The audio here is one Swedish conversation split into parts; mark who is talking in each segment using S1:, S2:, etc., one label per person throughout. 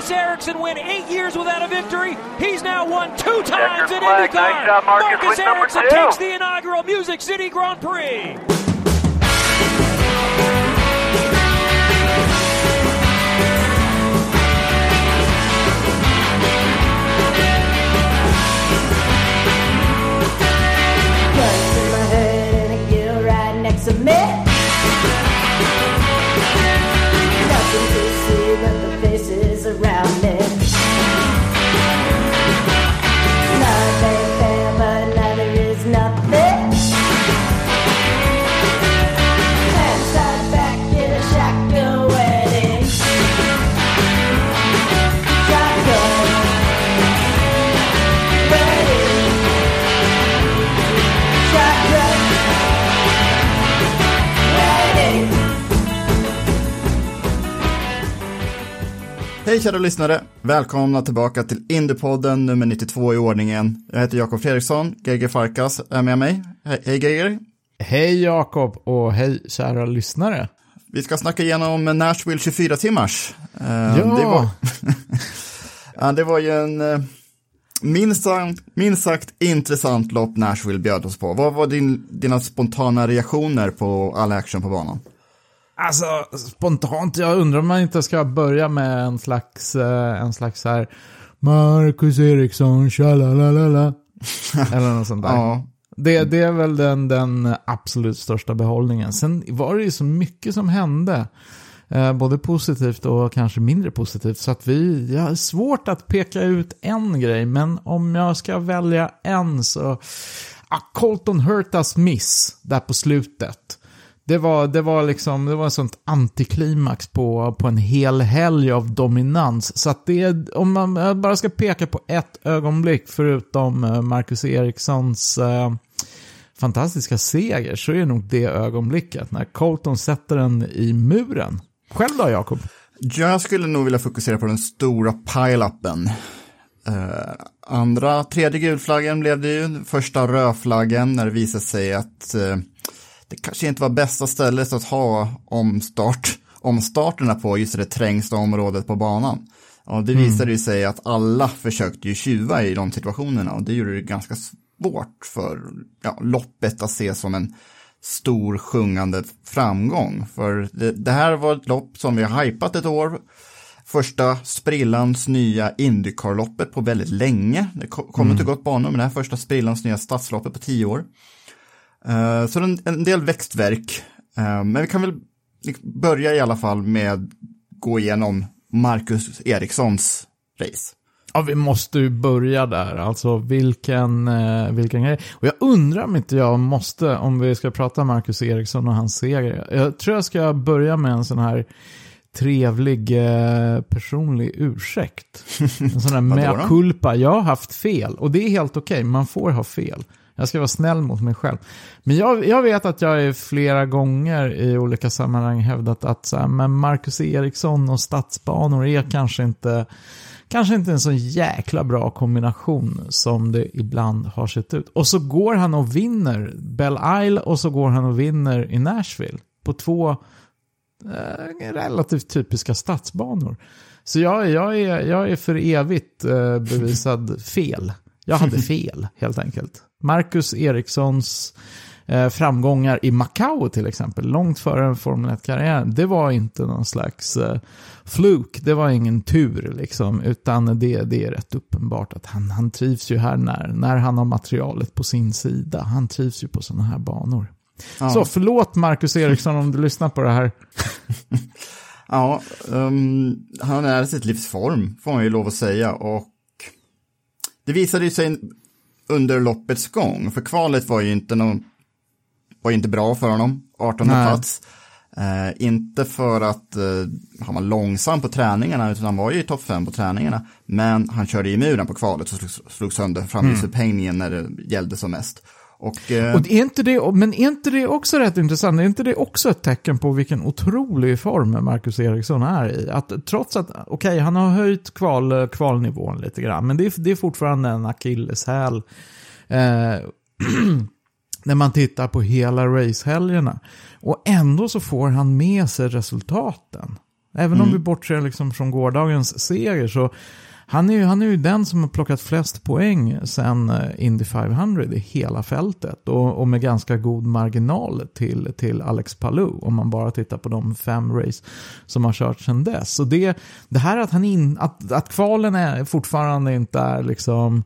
S1: Marcus Ericsson went eight years without a victory. He's now won two times in
S2: flag.
S1: IndyCar.
S2: Nice job, Marcus. Win number
S1: Ericsson
S2: two.
S1: takes the inaugural Music City Grand Prix.
S3: Gun around me.
S4: Hej kära lyssnare! Välkomna tillbaka till Indiepodden nummer 92 i ordningen. Jag heter Jakob Fredriksson, Greger Farkas är med mig. Hej, hej Greger!
S5: Hej Jakob och hej kära lyssnare.
S4: Vi ska snacka igenom Nashville 24 timmars. Eh,
S5: Ja.
S4: Det var, ja, det var ju en eh, minst sagt, minst sagt intressant lopp Nashville bjöd oss på. Vad var din, dina spontana reaktioner på all action på banan?
S5: Alltså spontant, jag undrar om man inte ska börja med en slags, eh, en slags här Marcus Eriksson, tjalalalala. Eller något sånt där.
S4: Ja,
S5: Det, det är väl den, den absolut största behållningen. Sen var det ju så mycket som hände. Eh, både positivt och kanske mindre positivt. Så att vi, jag har svårt att peka ut en grej. Men om jag ska välja en så... Ah, Colton Hurtas miss där på slutet. Det var, det var liksom, det var ett sånt antiklimax på, på en hel helg av dominans. Så att det, om man bara ska peka på ett ögonblick förutom eh, Marcus Erikssons eh, fantastiska seger så är det nog det ögonblicket när Colton sätter den i muren. Själv då Jakob?
S4: Jag skulle nog vilja fokusera på den stora pile-upen. Eh, andra, tredje gulflaggen blev det ju, första rödflaggen när det visade sig att eh, det kanske inte var bästa stället att ha omstart, omstarterna på just det trängsta området på banan. Och det visade ju sig att alla försökte ju tjuva i de situationerna och det gjorde det ganska svårt för ja, loppet att se som en stor sjungande framgång. För det, det här var ett lopp som vi har hypat ett år. Första sprillans nya Indycar-loppet på väldigt länge. Det ko- kommer inte gått banor, men det här första sprillans nya stadsloppet på tio år. Eh, så en, en del växtverk. Eh, men vi kan väl börja i alla fall med gå igenom Marcus Erikssons race.
S5: Ja, vi måste ju börja där. Alltså vilken, eh, vilken grej. Och jag undrar om inte jag måste, om vi ska prata Marcus Eriksson och hans seger. Jag tror jag ska börja med en sån här trevlig eh, personlig ursäkt. En sån här mea culpa. Jag har haft fel och det är helt okej. Man får ha fel. Jag ska vara snäll mot mig själv. Men jag, jag vet att jag är flera gånger i olika sammanhang hävdat att så här, men Marcus Eriksson och stadsbanor är kanske inte, kanske inte en så jäkla bra kombination som det ibland har sett ut. Och så går han och vinner Belle Isle och så går han och vinner i Nashville. På två eh, relativt typiska stadsbanor. Så jag, jag, är, jag är för evigt eh, bevisad fel. Jag hade fel, helt enkelt. Marcus Erikssons eh, framgångar i Macau till exempel, långt före en Formel 1-karriär, det var inte någon slags eh, fluk, det var ingen tur liksom, utan det, det är rätt uppenbart att han, han trivs ju här när, när han har materialet på sin sida. Han trivs ju på sådana här banor.
S4: Ja.
S5: Så förlåt Marcus Eriksson om du lyssnar på det här.
S4: Ja, ehm, han är sitt livs form, får man ju lov att säga. Och det visade ju sig under loppets gång, för kvalet var ju inte, någon, var inte bra för honom, 18
S5: Nej.
S4: plats. Eh, inte för att eh, han var långsam på träningarna, utan han var ju i topp 5 på träningarna. Men han körde i muren på kvalet och slog, slog sönder framhjulsupphängningen när det gällde som mest. Och, eh,
S5: Och är inte det, men är inte det också rätt intressant? Är inte det också ett tecken på vilken otrolig form Marcus Eriksson är i? Att trots att, okej, han har höjt kval, kvalnivån lite grann, men det är, det är fortfarande en akilleshäl. Eh, när man tittar på hela racehelgerna. Och ändå så får han med sig resultaten. Även om vi bortser liksom från gårdagens seger så han är, ju, han är ju den som har plockat flest poäng sen eh, Indy 500 i hela fältet. Och, och med ganska god marginal till, till Alex Palou om man bara tittar på de fem race som har kört sedan dess. Så det, det här att, han in, att, att kvalen är fortfarande inte är liksom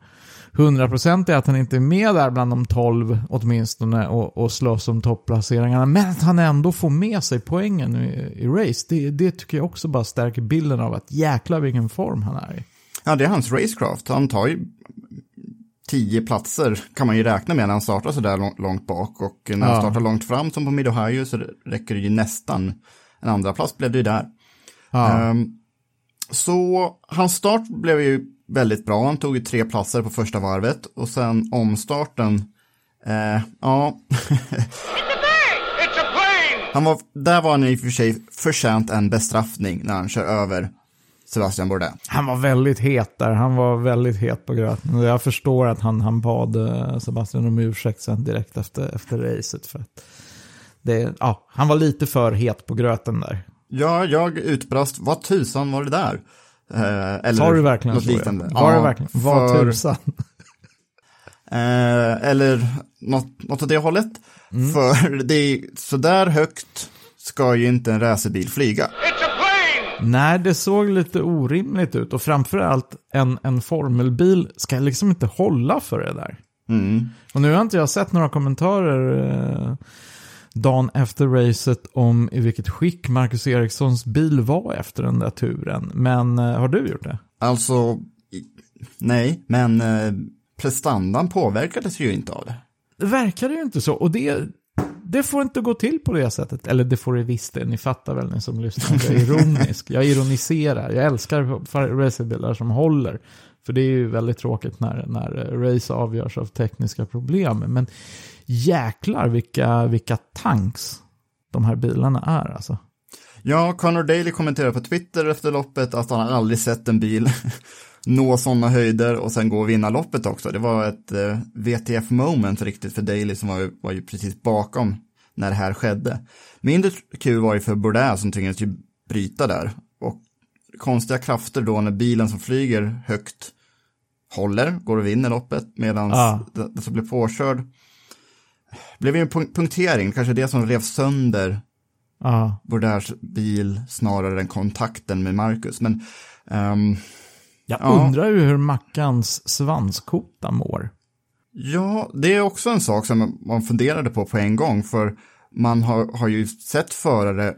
S5: hundraprocentig att han inte är med där bland de 12 åtminstone och, och slåss om topplaceringarna. Men att han ändå får med sig poängen i, i race, det, det tycker jag också bara stärker bilden av att jäkla vilken form han är i.
S4: Ja, det är hans racecraft. Han tar ju tio platser kan man ju räkna med när han startar så där lång- långt bak. Och när han
S5: Ja.
S4: startar långt fram som på Mid-Ohio så räcker det ju nästan en andra plats blev det ju där.
S5: Ja.
S4: Ehm, så hans start blev ju väldigt bra. Han tog ju tre platser på första varvet och sen omstarten, eh, ja, han var, där var han i och för sig förtjänt en bestraffning när han kör över Sebastian Bourdais.
S5: Han var väldigt het där. Han var väldigt het på gröten. Jag förstår att han, han bad eh, Sebastian om ursäkt sen direkt efter, efter racet. För att det, ja, han var lite för het på gröten där.
S4: Ja, jag utbrast, vad tusan var det där? Eh, eller
S5: Sa du verkligen
S4: något liknande.
S5: Var det
S4: Ja,
S5: verkligen? Vad
S4: för-
S5: tusan?
S4: Eh, eller något, något åt det hållet.
S5: Mm.
S4: För det är så där högt ska ju inte en racerbil flyga.
S5: Nej, det såg lite orimligt ut. Och framförallt, en, en formelbil ska liksom inte hålla för det där.
S4: Mm.
S5: Och nu har inte jag sett några kommentarer eh, dagen efter racet om i vilket skick Marcus Erikssons bil var efter den där turen. Men eh, har du gjort det?
S4: Alltså, nej, men eh, prestandan påverkades ju inte av det.
S5: Det verkar ju inte så. Och det, det får inte gå till på det sättet. Eller det får det visst det. Ni fattar väl ni som lyssnar. Jag är ironisk. Jag ironiserar. Jag älskar racerbilar som håller. För det är ju väldigt tråkigt när, när race avgörs av tekniska problem. Men jäklar vilka, vilka tanks de här bilarna är alltså.
S4: Ja, Connor Daly kommenterade på Twitter efter loppet att han aldrig sett en bil nå sådana höjder och sen gå och vinna loppet också. Det var ett eh, VTF moment riktigt för Daly som var, ju- var ju precis bakom när det här skedde. Mindre kul var ju för Bourdais som tvingades ju bryta där. Och konstiga krafter då när bilen som flyger högt håller, går och vinner loppet medan
S5: Ja.
S4: den som blev påkörd blev ju en punk- punktering, kanske det som rev sönder
S5: Ja.
S4: Bourdais bil snarare än kontakten med Marcus. Men ehm,
S5: Jag
S4: Ja.
S5: undrar ju hur Mackans svanskota mår.
S4: ja, det är också en sak som man funderade på på en gång. För man har, har ju sett förare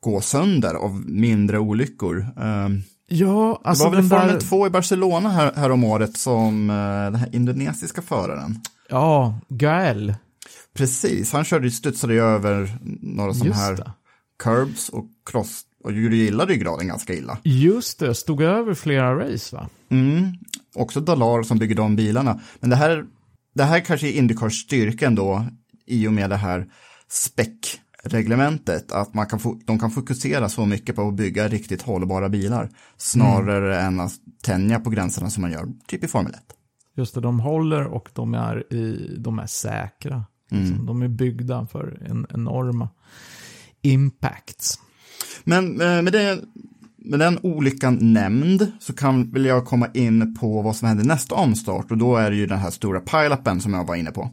S4: gå sönder av mindre olyckor. Ehm,
S5: Ja,
S4: det
S5: alltså
S4: var väl
S5: den
S4: Formel
S5: där...
S4: 2 i Barcelona här, här om året som eh, den här indonesiska föraren.
S5: Ja, Gael.
S4: Precis, han körde, studsade ju över några sådana här
S5: det.
S4: curbs och cross och gjorde ju illa ryggraden ganska illa.
S5: Just det, stod över flera race va?
S4: Mm. Också Dalar som bygger de bilarna. Men det här, det här kanske är Indycars styrka ändå i och med det här spec-reglementet. Att man kan de kan fokusera så mycket på att bygga riktigt hållbara bilar. Snarare än att tänja på gränserna som man gör typ i Formel 1.
S5: Just det, de håller och de är, i, de är säkra. Liksom. De är byggda för en enorma impacts.
S4: Men eh, med, det, med den olyckan nämnd så kan väl jag komma in på vad som händer nästa omstart och då är det ju den här stora pile-upen som jag var inne på.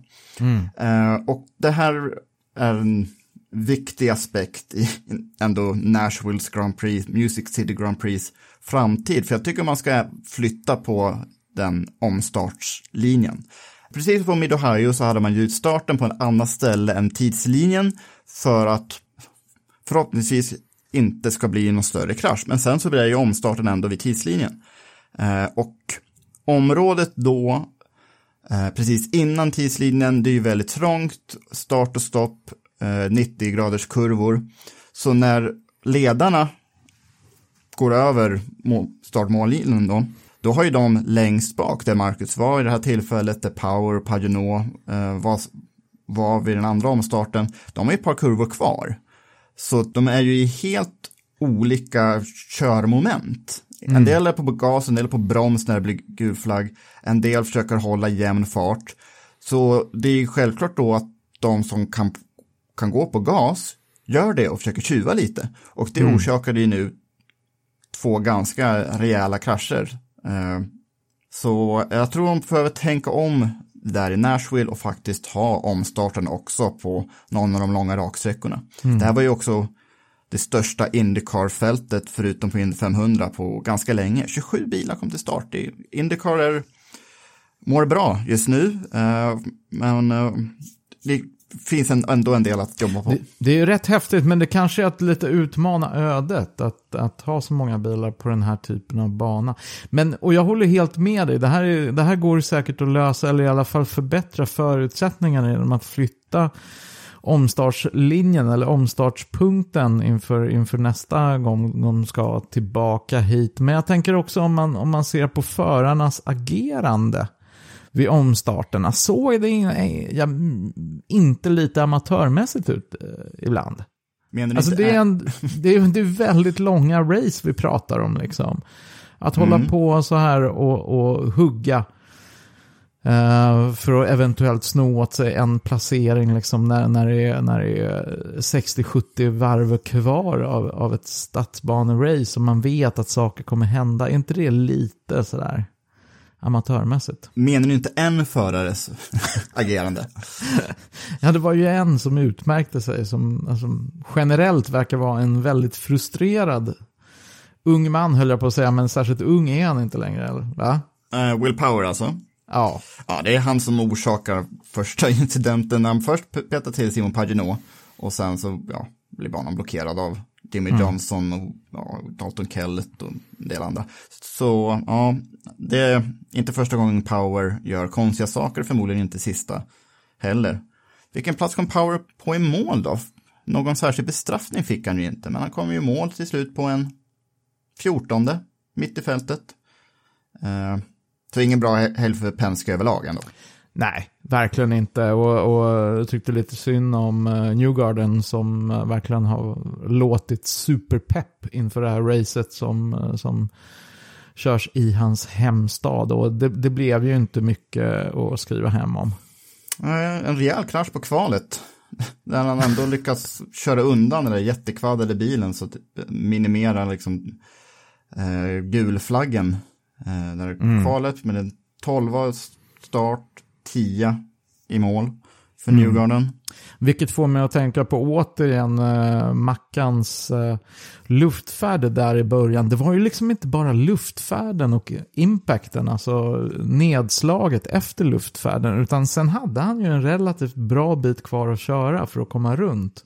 S4: Eh, och det här är en viktig aspekt i ändå Nashvilles Grand Prix, Music City Grand Prix framtid, för jag tycker man ska flytta på den omstartslinjen. Precis på Mid-Ohio så hade man ju starten på en annat ställe än tidslinjen för att förhoppningsvis inte ska bli någon större krasch. Men sen så blir ju omstarten ändå vid tidslinjen. Eh, och området då Eh, precis innan tidslinjen, det är ju väldigt trångt, start och stopp, eh, 90 graders kurvor. Så när ledarna går över startmållinjen då, då har ju de längst bak, där Marcus var i det här tillfället, där Power och Paginot eh, var, var vid den andra omstarten, de har ju ett par kurvor kvar. Så de är ju i helt olika körmoment. En del är på gas, en del är på broms när det blir gul flagg, en del försöker hålla jämn fart. Så det är självklart då att de som kan, kan gå på gas gör det och försöker tjuva lite. Och det orsakade ju nu två ganska rejäla krascher. Eh, Så jag tror de behöver tänka om där i Nashville och faktiskt ha omstarten också på någon av de långa raksträckorna. Det här var ju också det största Indycar-fältet förutom på Indy 500 på ganska länge. 27 bilar kom till start. Indycar är, mår bra just nu, eh, men eh, finns en, ändå en del att jobba på.
S5: Det, det är ju rätt häftigt, men det kanske är att lite utmana ödet att, att ha så många bilar på den här typen av bana. Men, och jag håller helt med dig, det här, är, det här går säkert att lösa, eller i alla fall förbättra förutsättningarna genom att flytta omstartslinjen eller omstartspunkten inför, inför nästa gång de ska tillbaka hit. Men jag tänker också om man, om man ser på förarnas agerande vid omstarterna. Såg det mm, inte lite amatörmässigt ut eh, ibland?
S4: Menar
S5: Alltså det är, en, det, är, det är väldigt långa race vi pratar om liksom. Att hålla på så här och, och hugga eh, för att eventuellt sno åt sig en placering liksom när, när det är, när det är 60-70 varv kvar av, av ett stadsbanerace och man vet att saker kommer hända. Är inte det lite sådär amatörmässigt?
S4: Menar du inte en förares agerande?
S5: Ja, det var ju en som utmärkte sig som alltså, generellt verkar vara en väldigt frustrerad ung man höll jag på att säga, men särskilt ung är han inte längre, eller? Va?
S4: Uh, Will Power alltså?
S5: Ja.
S4: Ja, det är han som orsakar första incidenten när han först petar till Simon Paginot och sen så ja, blir banan blockerad av Jimmy Johnson och ja, Dalton Kellett och en del andra. Så ja, det är inte första gången Power gör konstiga saker, förmodligen inte sista heller. Vilken plats kom Power på i mål då? Någon särskild bestraffning fick han ju inte, men han kom ju i mål till slut på en fjortonde mitt i fältet. Eh, så ingen bra he- helg för Penske överlag ändå.
S5: Nej, verkligen inte. Och, och jag tyckte lite synd om uh, Newgarden som eh, verkligen har låtit superpepp inför det här racet som, eh, som körs i hans hemstad. Och det, det blev ju inte mycket att skriva hem om.
S4: Eh, En rejäl krasch på kvalet. Där han ändå lyckas köra undan den där jättekvaddade bilen så att minimera liksom eh, gulflaggen. Eh, där kvalet med en 12 start, 10 i mål för Newgarden.
S5: Vilket får mig att tänka på återigen eh, Mackans eh, luftfärd där i början. Det var ju liksom inte bara luftfärden och impacten, alltså nedslaget efter luftfärden, utan sen hade han ju en relativt bra bit kvar att köra för att komma runt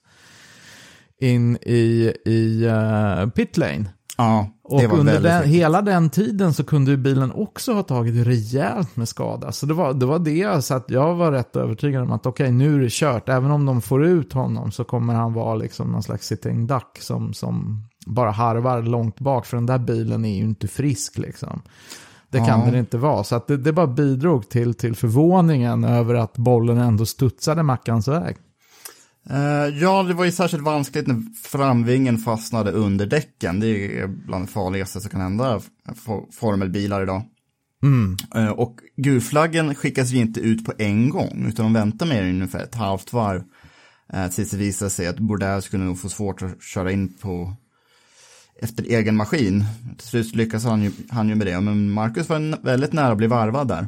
S5: in i, i uh, pitlane.
S4: Ja,
S5: Och under den, hela den tiden så kunde ju bilen också ha tagit rejält med skada. Så det var det, var det så att jag var rätt övertygad om att okej, nu är det kört. Även om de får ut honom så kommer han vara liksom någon slags sitting duck som, som bara harvar långt bak. För den där bilen är ju inte frisk liksom. Det kan
S4: Ja.
S5: den inte vara. Så att det, det bara bidrog till, till förvåningen över att bollen ändå studsade Mackans väg.
S4: Eh, ja, det var ju särskilt vanskligt när framvingen fastnade under däcken. Det är bland det farligaste som kan hända for- formelbilar idag. Eh, och gulflaggen skickas ju inte ut på en gång, utan de väntar med ungefär ett halvt varv. Eh, tills det visar sig att Bourdais skulle nog få svårt att köra in på efter egen maskin. Till slut lyckas han ju, han ju med det, men Marcus var väldigt nära att bli varvad där.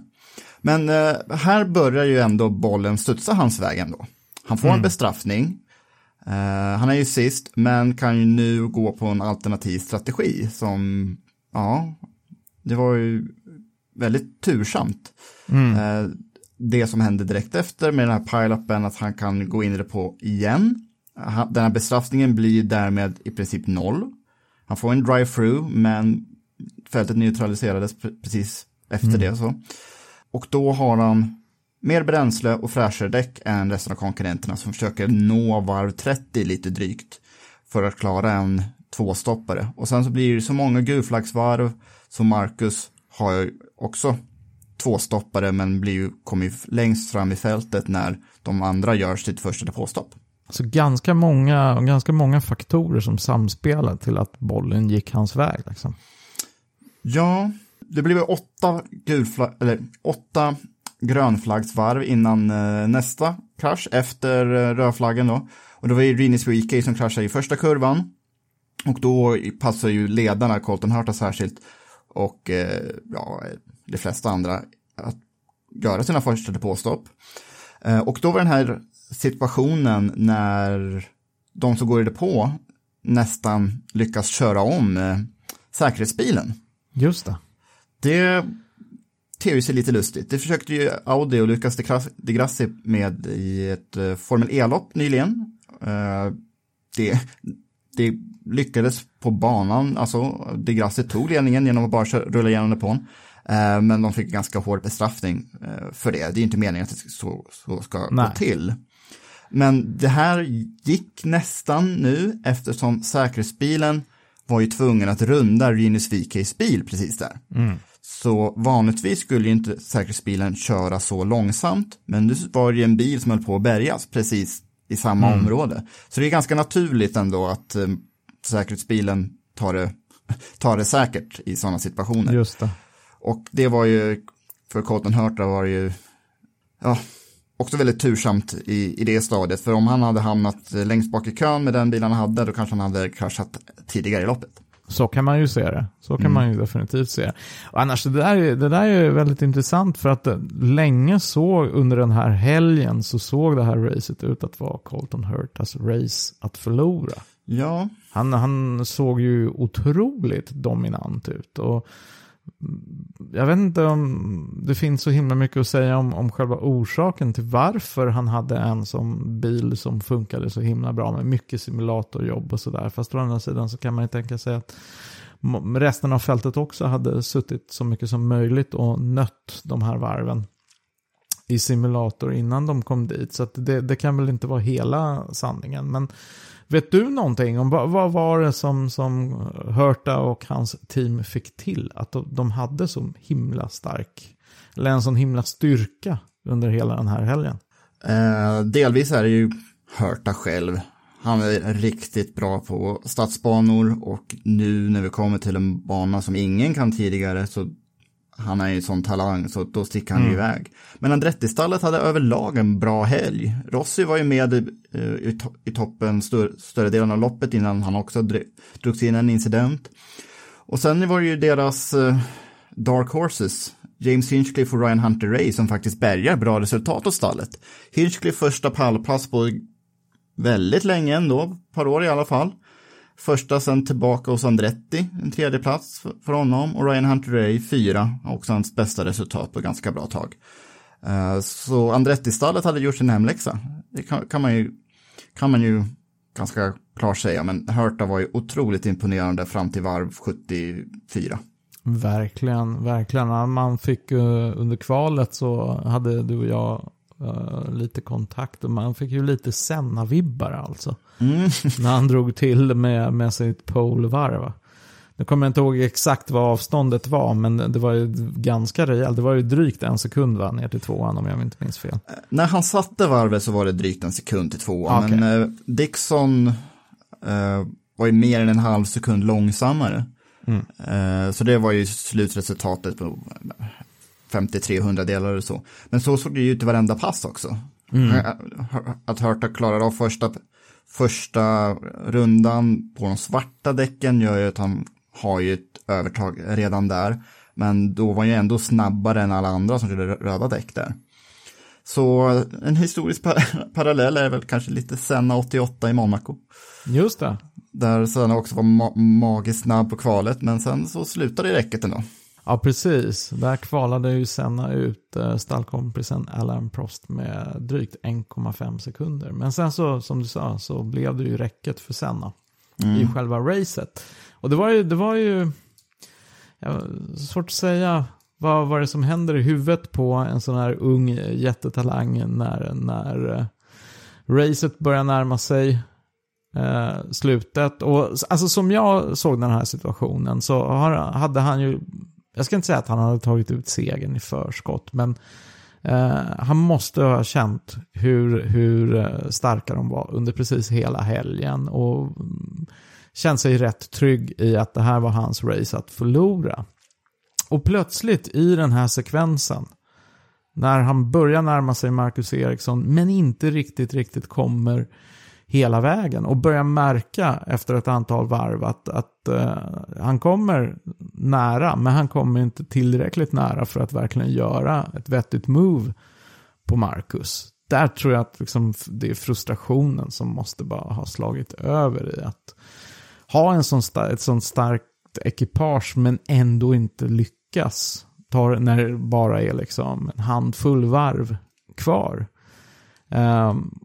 S4: Men här börjar ju ändå bollen studsa hans väg ändå. Han får en bestraffning. Eh, han är ju sist, men kan ju nu gå på en alternativ strategi som, ja, det var ju väldigt tursamt. Eh, det som hände direkt efter med den här pile-upen, att han kan gå in i det på igen. Den här bestraffningen blir därmed i princip noll. Han får en drive-through, men fältet neutraliserades pre- precis efter det. så. Och då har han mer bränsle och fräschare däck än resten av konkurrenterna som försöker nå varv 30 lite drygt för att klara en tvåstoppare. Och sen så blir det så många gulflaggsvarv så Marcus har ju också tvåstoppare men blir ju, kommer ju längst fram i fältet när de andra gör sitt första depåstopp.
S5: Så ganska många, ganska många faktorer som samspelar till att bollen gick hans väg. Liksom.
S4: Ja, det blev åtta, gulfla- eller åtta grönflaggsvarv innan eh, nästa krasch efter eh, rödflaggen då. Och det var ju Rinus VK som kraschade i första kurvan. Och då passar ju ledarna, Colton Hurta särskilt, och eh, ja, de flesta andra att göra sina första depåstopp. Och då var den här situationen när de som går i depå nästan lyckas köra om säkerhetsbilen.
S5: Just det.
S4: Det ter ju sig lite lustigt. Det försökte ju Audi och Lucas de Gras- de Grassi med i ett eh, Formel E-lopp nyligen. Eh, det, det lyckades på banan, alltså de Grassi tog ledningen genom att bara rulla igenom depån. Eh, men de fick ganska hård bestraffning för det. Det är inte meningen att det så, så ska
S5: Nej.
S4: gå till. Men det här gick nästan nu eftersom säkerhetsbilen var ju tvungen att runda Rinus VKs bil precis där. Så vanligtvis skulle ju inte säkerhetsbilen köra så långsamt, men nu var det ju en bil som höll på att bärgas precis i samma område. Så det är ganska naturligt ändå att eh, säkerhetsbilen tar det, tar det säkert i sådana situationer.
S5: Just det.
S4: Och det var ju, för Colton Hurta var det ju, ja, också väldigt tursamt i, i det stadiet. För om han hade hamnat eh, längst bak i kön med den bilen han hade, då kanske han hade kraschat tidigare i loppet.
S5: Så kan man ju se det. Så kan man ju definitivt se det. Och annars, det där, är- det där är väldigt intressant för att eh, länge så under den här helgen så såg det här racet ut att vara Colton Hurtas race att förlora.
S4: Ja,
S5: Han, han såg ju otroligt dominant ut. Och mm, jag vet inte om det finns så himla mycket att säga om, om själva orsaken till varför han hade en som bil som funkade så himla bra med mycket simulatorjobb och sådär. Fast å andra sidan så kan man ju tänka sig att resten av fältet också hade suttit så mycket som möjligt och nött de här varven i simulator innan de kom dit. Så att det, det kan väl inte vara hela sanningen. Men vet du någonting om vad, vad var det som, som Hörta och hans team fick till? Att de, hade så himla stark, eller en sån himla styrka under hela den här helgen.
S4: eh, delvis är det ju Hörta själv. Han är riktigt bra på stadsbanor och nu när vi kommer till en bana som ingen kan tidigare så han är ju sån talang så då sticker han ju iväg. Men Andretti-stallet hade överlag en bra helg. Rossi var ju med eh, i, i toppen stör, större delen av loppet innan han också dr- drogs in i en incident. Och sen var det ju deras eh, Dark Horses, James Hinchcliffe och Ryan Hunter Ray som faktiskt bärgar bra resultat åt stallet. Hinchcliffe första pallplats på väldigt länge ändå, ett par år i alla fall. Första sen tillbaka hos Andretti, en tredje plats för- honom. Och Ryan Hunter Ray fyra, också hans bästa resultat på ganska bra tag. Eh, så Andretti-stallet hade gjort sin hemläxa. Det kan, kan, man ju, kan man ju ganska klart säga, men Hörta var ju otroligt imponerande fram till varv 74.
S5: Verkligen, verkligen. Man fick under kvalet så hade du och jag eh, lite kontakt och man fick ju lite Senna-vibbar alltså. När han drog till med, med sitt polevarv. va. Nu kommer jag inte ihåg exakt vad avståndet var, men det var ju ganska rejält. Det var ju drygt en sekund va, ner till tvåan om jag inte minns fel.
S4: När han satte varvet så var det drygt en sekund till tvåan,
S5: Okej.
S4: men eh, Dixon eh, var ju mer än en halv sekund långsammare. Eh, så det var ju slutresultatet på 53 hundradelar eller så. Men så såg det ju ut i varenda pass också. Eh, Att Hurta klarar av första, första rundan på de svarta däcken gör ju att han har ju ett övertag redan där. Men då var han ju ändå snabbare än alla andra som körde röda däck där. Så en historisk par parallell är väl kanske lite Senna 88 i Monaco.
S5: Just det.
S4: Där Senna också var ma magiskt snabb på kvalet, men sen så slutade det räcket ändå.
S5: Ja, precis. Där kvalade ju Senna ut eh, stallkompisen Alan Prost med drygt 1,5 sekunder. Men sen så, som du sa, så blev det ju räcket för Senna i själva racet. Och det var ju, det var ju ja, svårt att säga Vad var det som händer i huvudet på en sån här ung jättetalang när, när eh, racet börjar närma sig eh, slutet. Och alltså som jag såg den här situationen så har, hade han ju, jag ska inte säga att han hade tagit ut segern i förskott, men eh, han måste ha känt hur, hur eh, starka de var under precis hela helgen och mm, känt sig rätt trygg i att det här var hans race att förlora. Och plötsligt i den här sekvensen, när han börjar närma sig Marcus Eriksson, men inte riktigt, riktigt kommer hela vägen och börjar märka efter ett antal varv att, att uh, han kommer nära, men han kommer inte tillräckligt nära för att verkligen göra ett vettigt move på Marcus. Där tror jag att liksom, det är frustrationen som måste bara ha slagit över i att ha en sån ett sånt starkt ekipage men ändå inte lyckas. Tar, när det bara är liksom en handfull varv kvar. Um,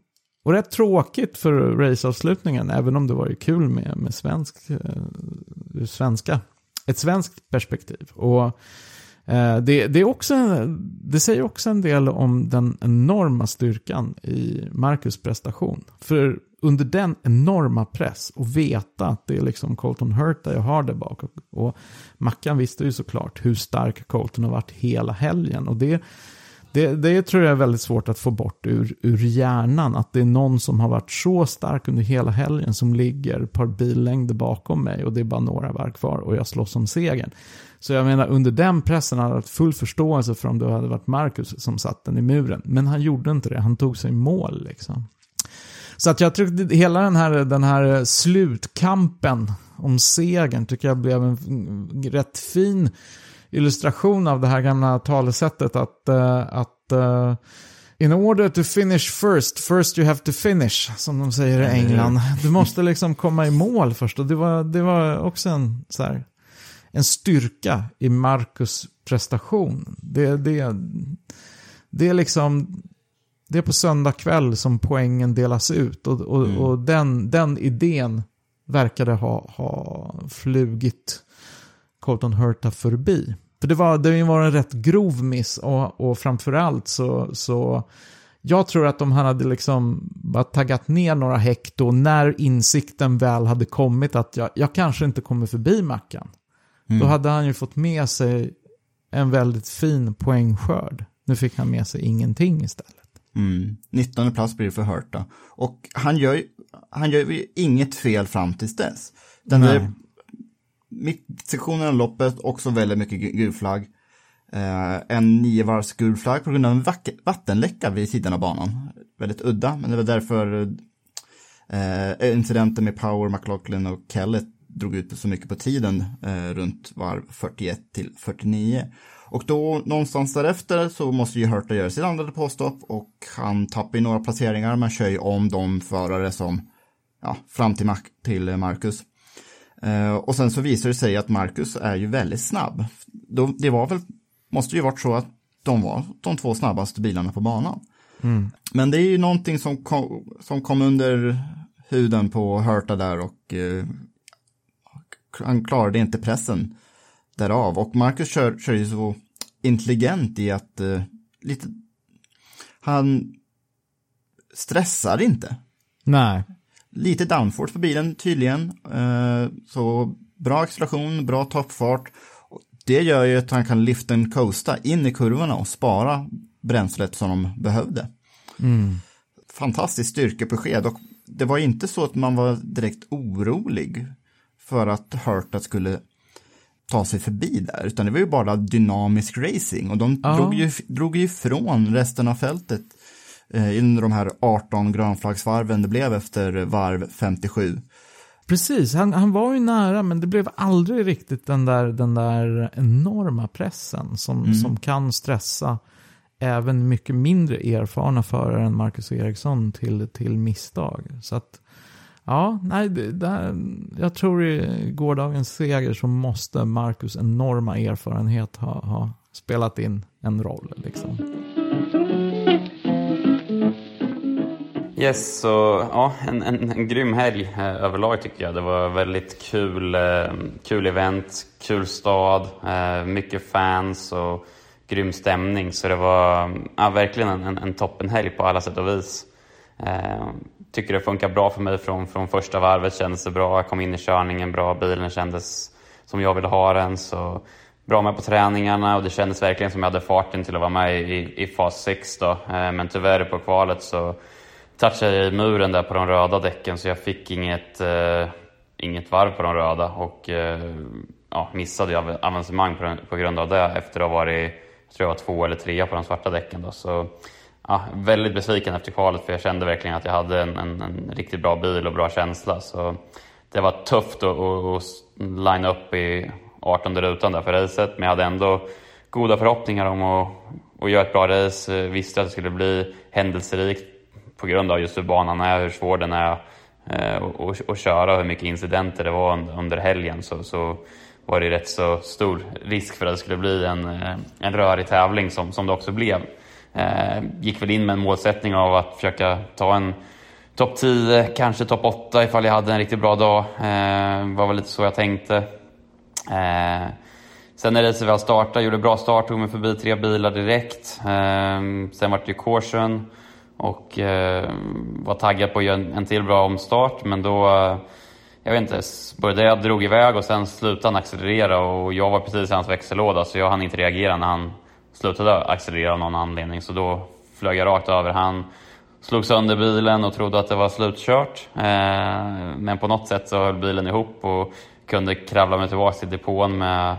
S5: och rätt tråkigt för raceavslutningen, även om det var ju kul med, med svensk, eh, svenska, ett svenskt perspektiv. Och eh, det, det, är också, det säger också en del om den enorma styrkan i Marcus prestation. För under den enorma press och veta att det är liksom Colton Hurt där jag har där bak. Och, och Mackan visste ju såklart hur stark Colton har varit hela helgen. Och det, det, det tror jag är väldigt svårt att få bort ur, ur hjärnan. Att det är någon som har varit så stark under hela helgen som ligger ett par billängder bakom mig och det är bara några varv kvar och jag slåss om segern. Så jag menar under den pressen hade jag haft full förståelse för om det hade varit Marcus som satt den i muren. Men han gjorde inte det, han tog sig i mål liksom. Så att jag tyckte hela den här, den här slutkampen om segern tycker jag blev en rätt fin illustration av det här gamla talesättet att, uh, att uh, In order to finish first, first you have to finish, som de säger i England. Du måste liksom komma i mål först och det var, det var också en, så här, en styrka i Marcus prestation. Det, det, det är liksom, det är på söndag kväll som poängen delas ut och, och, mm. och den, den idén verkade ha, ha flugit Colton Hurta förbi. För det var, det var en rätt grov miss och, och framförallt så, så jag tror att de hade liksom bara taggat ner några hekto när insikten väl hade kommit att jag, jag kanske inte kommer förbi Mackan. Mm. Då hade han ju fått med sig en väldigt fin poängskörd. Nu fick han med sig ingenting istället.
S4: Mm. 19 plats blir det för Hurta. Och han gör, han gör ju inget fel fram tills dess. Den där mittsektionen av loppet, också väldigt mycket gul flagg. Eh, en nio varvs gul flagg på grund av en vattenläcka vid sidan av banan. Väldigt udda, men det var därför eh, eh incidenten med Power, McLaughlin och Kellett drog ut så mycket på tiden eh, runt varv 41 till 49. Och då någonstans därefter så måste ju Hurta göra sitt andra påstopp och han tappar ju några placeringar men kör ju om de förare som ja, fram till, Mac till Marcus. Uh, och sen så visar det sig att Marcus är ju väldigt snabb. Det var väl, måste ju varit så att de var de två snabbaste bilarna på banan. Mm. Men det är ju någonting som kom, som kom under huden på Hurta där och uh, han klarade inte pressen därav. Och Marcus kör, kör ju så intelligent i att uh, lite, han stressar inte.
S5: Nej.
S4: Lite downforce på bilen tydligen. Uh, så bra acceleration, bra toppfart. Det gör ju att han kan lyfta en coasta in i kurvorna och spara bränslet som de behövde. Mm. Fantastiskt styrkebesked och det var inte så att man var direkt orolig för att Hurta skulle ta sig förbi där, utan det var ju bara dynamisk racing och de ja. drog, ju, drog ju ifrån resten av fältet eh, under de här 18 grönflaggsvarven det blev efter varv 57.
S5: Precis, han, han var ju nära men det blev aldrig riktigt den där, den där enorma pressen som, mm. som kan stressa även mycket mindre erfarna förare än Marcus Eriksson till, till misstag. Så att Ja, nej, det, det, jag tror i gårdagens seger så måste Marcus enorma erfarenhet ha, ha spelat in en roll. Liksom.
S6: Yes, så ja, en, en, en grym helg eh, överlag tycker jag. Det var väldigt kul, eh, kul event, kul stad, eh, mycket fans och grym stämning. Så det var ja, verkligen en, en, en toppenhelg på alla sätt och vis. Eh, tycker det funkar bra för mig från, från första varvet, kändes det bra. Jag kom in i körningen bra, bilen kändes som jag ville ha den. Så bra med på träningarna och det kändes verkligen som jag hade farten till att vara med i, i fas 6 då. Eh, men tyvärr på kvalet så touchade jag i muren där på de röda däcken så jag fick inget, eh, inget varv på de röda och eh, ja, missade ju avancemang på, på grund av det efter att ha varit, jag tror jag var två eller trea på de svarta däcken. Då. Så, ja, väldigt besviken efter kvalet för jag kände verkligen att jag hade en, en, en riktigt bra bil och bra känsla. Så det var tufft att, att, att line upp i 18 rutan där för racet men jag hade ändå goda förhoppningar om att, att göra ett bra race. Eh, visste att det skulle bli händelserikt på grund av just hur banan är, hur svår den är eh, köra och hur mycket incidenter det var under helgen så, så var det rätt så stor risk för att det skulle bli en, eh, en rörig tävling som, som det också blev. Eh, gick väl in med en målsättning av att försöka ta en topp 10, kanske topp 8 ifall jag hade en riktigt bra dag. Eh, var väl lite så jag tänkte. Eh, sen när racet väl startade, gjorde bra start, tog mig förbi tre bilar direkt. Eh, sen vart det ju caution och eh, var taggad på att göra en, en till bra omstart men då eh, jag vet inte, började jag drog iväg och sen slutade han accelerera och jag var precis i hans växellåda så jag hann inte reagera när han slutade accelerera av någon anledning så då flög jag rakt över han slog sönder bilen och trodde att det var slutkört. Eh, men på något sätt så höll bilen ihop och kunde kravla mig tillbaka till depån med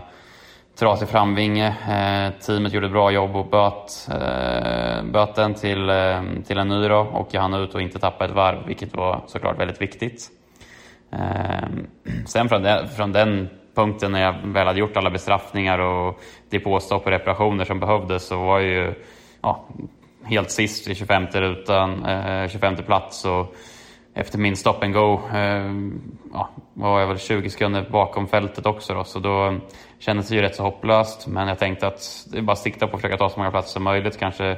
S6: trasig framvinge. Eh, teamet gjorde ett bra jobb och böt, eh, böt den till, eh, till en ny då, och jag hann ut och inte tappa ett varv, vilket var såklart väldigt viktigt. Eh, sen från den, från den punkten när jag väl hade gjort alla bestraffningar och depåstopp och reparationer som behövdes så var jag ju ja, helt sist i 25 rutan, eh, 25 plats. Och efter min stop and go eh, ja, var jag väl 20 sekunder bakom fältet också då, så då kändes det ju rätt så hopplöst. Men jag tänkte att det är bara att sikta på att försöka ta så många platser som möjligt, kanske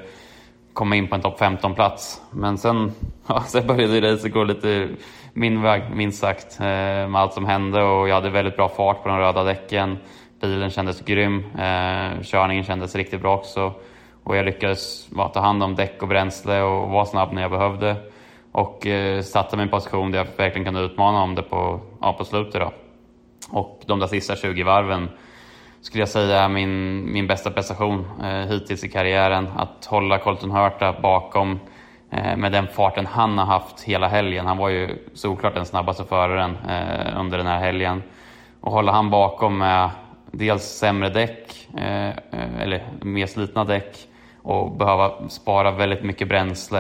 S6: komma in på en topp 15-plats. Men sen, ja, sen började racet gå lite min väg, minst sagt, eh, med allt som hände och jag hade väldigt bra fart på de röda däcken. Bilen kändes grym, eh, körningen kändes riktigt bra också. Och jag lyckades ta hand om däck och bränsle och vara snabb när jag behövde. Och eh, satte mig i en position där jag verkligen kunde utmana om det på, ja, på slutet. Då. Och de där sista 20 varven skulle jag säga är min, min bästa prestation eh, hittills i karriären. Att hålla Colton Hurta bakom eh, med den farten han har haft hela helgen. Han var ju såklart den snabbaste föraren eh, under den här helgen. Och hålla han bakom med dels sämre däck, eh, eh, eller mer slitna däck och behöva spara väldigt mycket bränsle.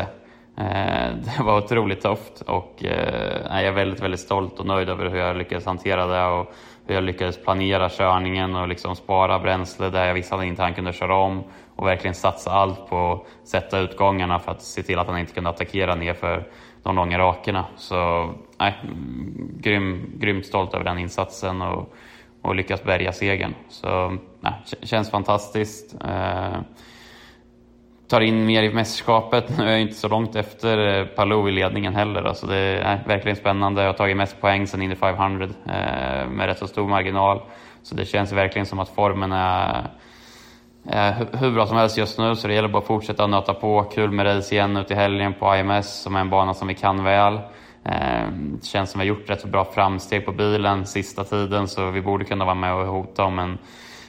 S6: Eh, det var otroligt tufft och eh, jag är väldigt, väldigt stolt och nöjd över hur jag lyckades hantera det och hur jag lyckades planera körningen och liksom spara bränsle där jag visste att han inte han kunde köra om och verkligen satsa allt på att sätta utgångarna för att se till att han inte kunde attackera ner för de långa rakerna. Så nej, grym, grymt stolt över den insatsen och, och lyckas bärga segern. Så nej, känns fantastiskt. Eh, tar in mer i mästerskapet. Nu är jag inte så långt efter eh, Palou i ledningen heller. Alltså det är verkligen spännande. Jag har tagit mest poäng sen Indy 500 eh, med rätt så stor marginal. Så det känns verkligen som att formen är, är hur bra som helst just nu. Så det gäller bara att fortsätta nöta på. Kul med race igen nu till helgen på IMS som är en bana som vi kan väl. Eh, det känns som att vi har gjort rätt så bra framsteg på bilen sista tiden så vi borde kunna vara med och hota om en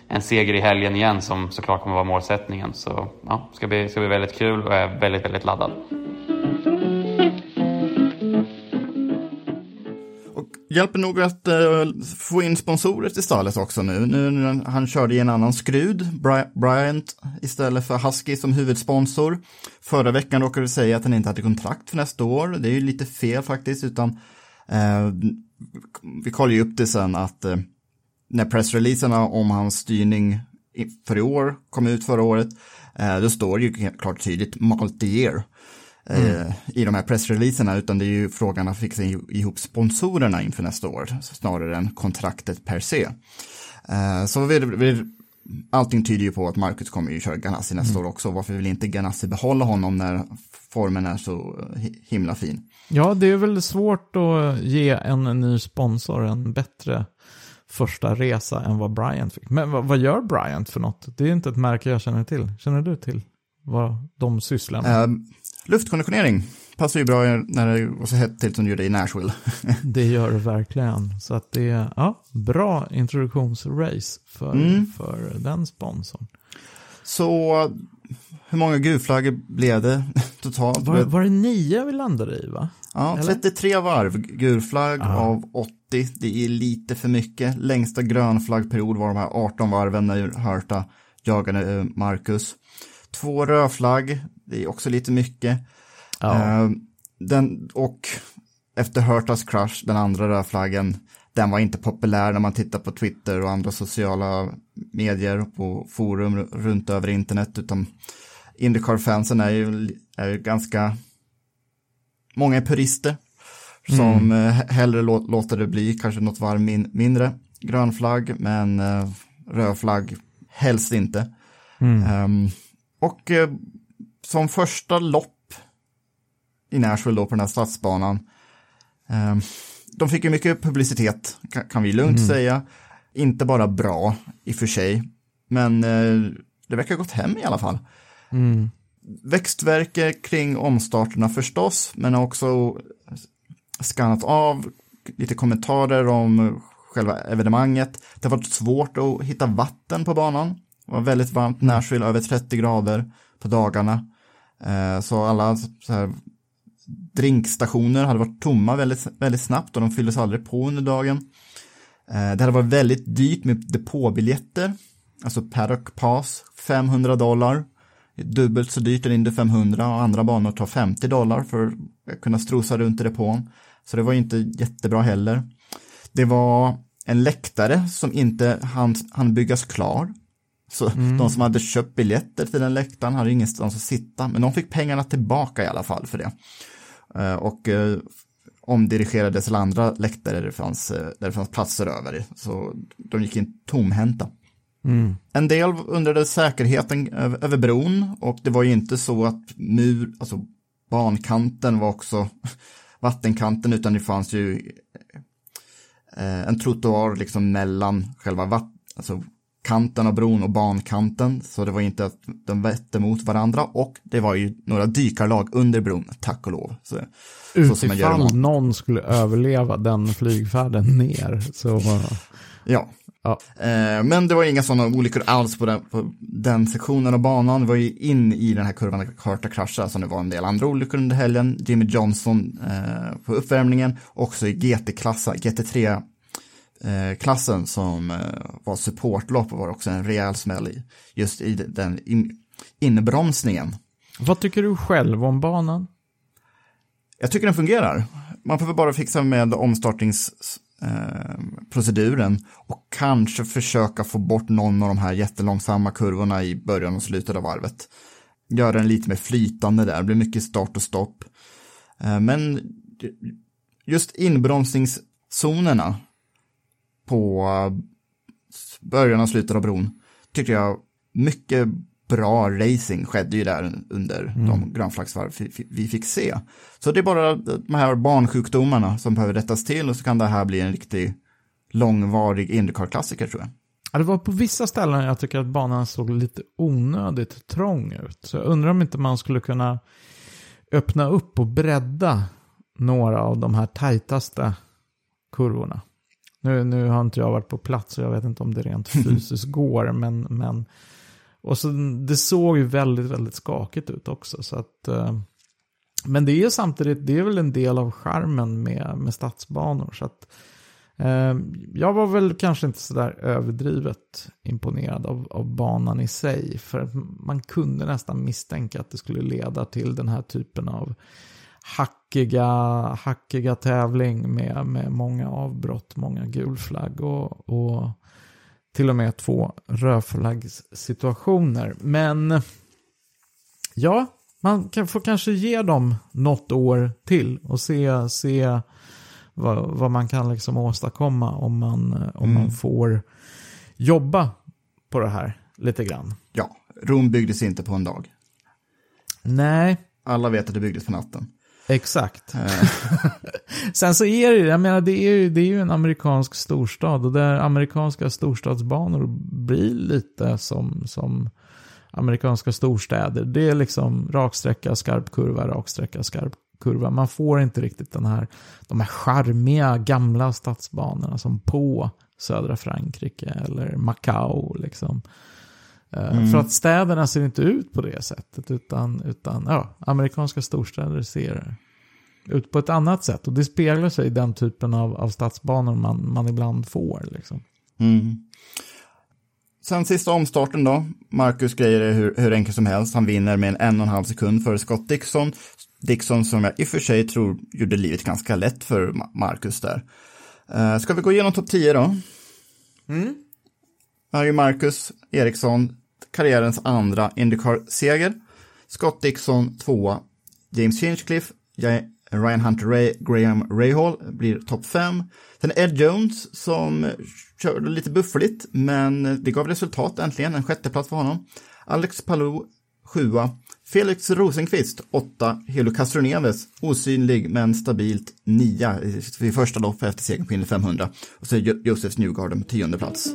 S6: en seger i helgen igen som såklart kommer vara målsättningen. Så ja, ska bli, ska bli väldigt kul och jag är väldigt, väldigt laddad.
S4: Och hjälper nog att uh, få in sponsorer till stallet också nu. Nu när han körde i en annan skrud, Bryant istället för Husky som huvudsponsor. Förra veckan råkade vi säga att han inte hade kontrakt för nästa år. Det är ju lite fel faktiskt, utan uh, vi kollar ju upp det sen att uh, när pressreleaserna om hans styrning för i år kom ut förra året, eh, då står det ju klart tydligt multi-year eh, mm. i de här pressreleaserna, utan det är ju frågan att fixa ihop sponsorerna inför nästa år, snarare än kontraktet per se. Eh, så vi, vi allting tyder ju på att Marcus kommer ju köra Ganassi nästa år också. Varför vill inte Ganassi behålla honom när formen är så hi- himla fin?
S5: Ja, det är väl svårt att ge en ny sponsor en bättre första resa än vad Bryant fick. Men vad, vad gör Bryant för något? Det är inte ett märke jag känner till. Känner du till vad de sysslar med?
S4: Eh, luftkonditionering passar ju bra när det var så hett till som det gjorde i Nashville.
S5: Det gör det verkligen. Så att det är ja, bra introduktionsrace för,
S4: Mm.
S5: för den sponsorn.
S4: så hur många gulflaggor blev det totalt?
S5: Var, var det nio vi landade i va?
S4: Ja,
S5: Eller?
S4: 33 varv gulflagg
S5: Ja.
S4: av 80. Det är lite för mycket. Längsta grönflaggperiod var de här 18 varven när Hörta jagade eh, Marcus. Två rödflagg, det är också lite mycket.
S5: Ja.
S4: Eh, den, och efter Hörtas crush, den andra rödflaggen, den var inte populär när man tittar på Twitter och andra sociala medier på forum runt över internet, utan Indycar-fansen är ju, är ju ganska, många är purister som eh, hellre lå, låter det bli kanske något varv min, mindre grönflagg, men eh, rödflagg helst inte. Ehm, och eh, som första lopp i Nashville då på den här stadsbanan. Ehm, de fick ju mycket publicitet, ka- kan vi lugnt säga. Inte bara bra i och för sig, men eh, det verkar ha gått hem i alla fall. Växtverke kring omstarterna förstås, men också skannat av lite kommentarer om själva evenemanget. Det har varit svårt att hitta vatten på banan. Det var väldigt varmt, Nashville över 30 grader på dagarna. Eh, Så alla så här, drinkstationer hade varit tomma väldigt, väldigt snabbt och de fylldes aldrig på under dagen. Eh, Det hade varit väldigt dyrt med depåbiljetter, alltså Paddock Pass, 500 dollar. Dubbelt så dyrt än Indy 500 och andra banor tar 50 dollar för att kunna strosa runt i depån. Så det var ju inte jättebra heller. Det var en läktare som inte hann, hann byggas klar. Så de som hade köpt biljetter till den läktaren hade ingenstans att sitta, men de fick pengarna tillbaka i alla fall för det. Eh, Och eh, omdirigerades till andra läktare där det fanns, eh, där det fanns platser över. Så de gick in tomhänta. En del undrade säkerheten över, bron och det var ju inte så att mur, alltså bankanten var också vattenkanten utan det fanns ju eh, en trottoar liksom mellan själva vatt, alltså kanten av bron och bankanten så det var inte att de vette mot varandra och det var ju några dykarlag under bron, tack och lov. Så, så
S5: Utifall
S4: om-
S5: någon skulle överleva den flygfärden ner. Så,
S4: Ja.
S5: ja.
S4: Eh, men det var inga sådana olyckor alls på den, på den sektionen av banan. Det var ju in i den här kurvan där Carter kraschade, som det var en del andra olyckor under helgen. Jimmy Johnson eh, på uppvärmningen, också i GT-klassen, GT3-klassen som eh, var supportlopp och var också en rejäl smäll i, just i den in, inbromsningen.
S5: Vad tycker du själv om banan?
S4: Jag tycker den fungerar. Man får väl bara fixa med Eh, proceduren och kanske försöka få bort någon av de här jättelångsamma kurvorna i början och slutet av varvet. Göra den lite mer flytande där, det blir mycket start och stopp. Eh, Men just inbromsningszonerna på eh, början och slutet av bron tycker jag mycket bra racing skedde ju där under de grönflaggsvarv vi- fick se. Så det är bara de här barnsjukdomarna som behöver rättas till och så kan det här bli en riktig långvarig Indycar-klassiker tror jag.
S5: Ja, det var på vissa ställen jag tycker att banan såg lite onödigt trång ut. Så jag undrar om inte man skulle kunna öppna upp och bredda några av de här tajtaste kurvorna. Nu, nu har inte jag varit på plats och jag vet inte om det rent fysiskt går, men, men och så, det såg ju väldigt, väldigt skakigt ut också. Så att, eh, men det är ju samtidigt, det är väl en del av charmen med, med stadsbanor. Så att, eh, jag var väl kanske inte sådär överdrivet imponerad av, av banan i sig. För man kunde nästan misstänka att det skulle leda till den här typen av hackiga, hackiga tävling med, med många avbrott, många gulflagg och, och till och med två rödflaggssituationer. Men ja, man kan, får kanske ge dem något år till och se, se vad, vad man kan liksom åstadkomma om man, om man får jobba på det här lite grann.
S4: Ja, Rom byggdes inte på en dag.
S5: Nej,
S4: Alla vet att det byggdes på natten.
S5: Exakt. Sen så är det ju, jag menar det är ju, det är ju en amerikansk storstad och där amerikanska storstadsbanor blir lite som, som amerikanska storstäder. Det är liksom raksträcka, skarp kurva, raksträcka, skarp kurva. Man får inte riktigt den här, de här charmiga gamla stadsbanorna som på södra Frankrike eller Macao liksom. Eh, För att städerna ser inte ut på det sättet, utan, utan ja, amerikanska storstäder ser ut på ett annat sätt. Och det speglar sig i den typen av, av stadsbanor man, man ibland får. Liksom.
S4: Sen sista omstarten då. Marcus grejer är hur, hur enkelt som helst. Han vinner med en en och en halv sekund före Scott Dixon. Dixon som jag i och för sig tror gjorde livet ganska lätt för Ma- Marcus där. Uh, ska vi gå igenom topp 10 då? Mm. Här är ju Marcus Eriksson, karriärens andra Indycar-seger. Scott Dixon tvåa. James Hinchcliffe, Ryan Hunter Ray, Graham Rahal blir topp fem. Sen Ed Jones som körde lite buffligt, men det gav resultat äntligen, en sjätteplats för honom. Alex Palou, sjua. Felix Rosenqvist, åtta. Helo Castroneves, osynlig men stabilt, nia i första loppet efter segern på Indy 500. Och så Josef Newgarden på tionde plats.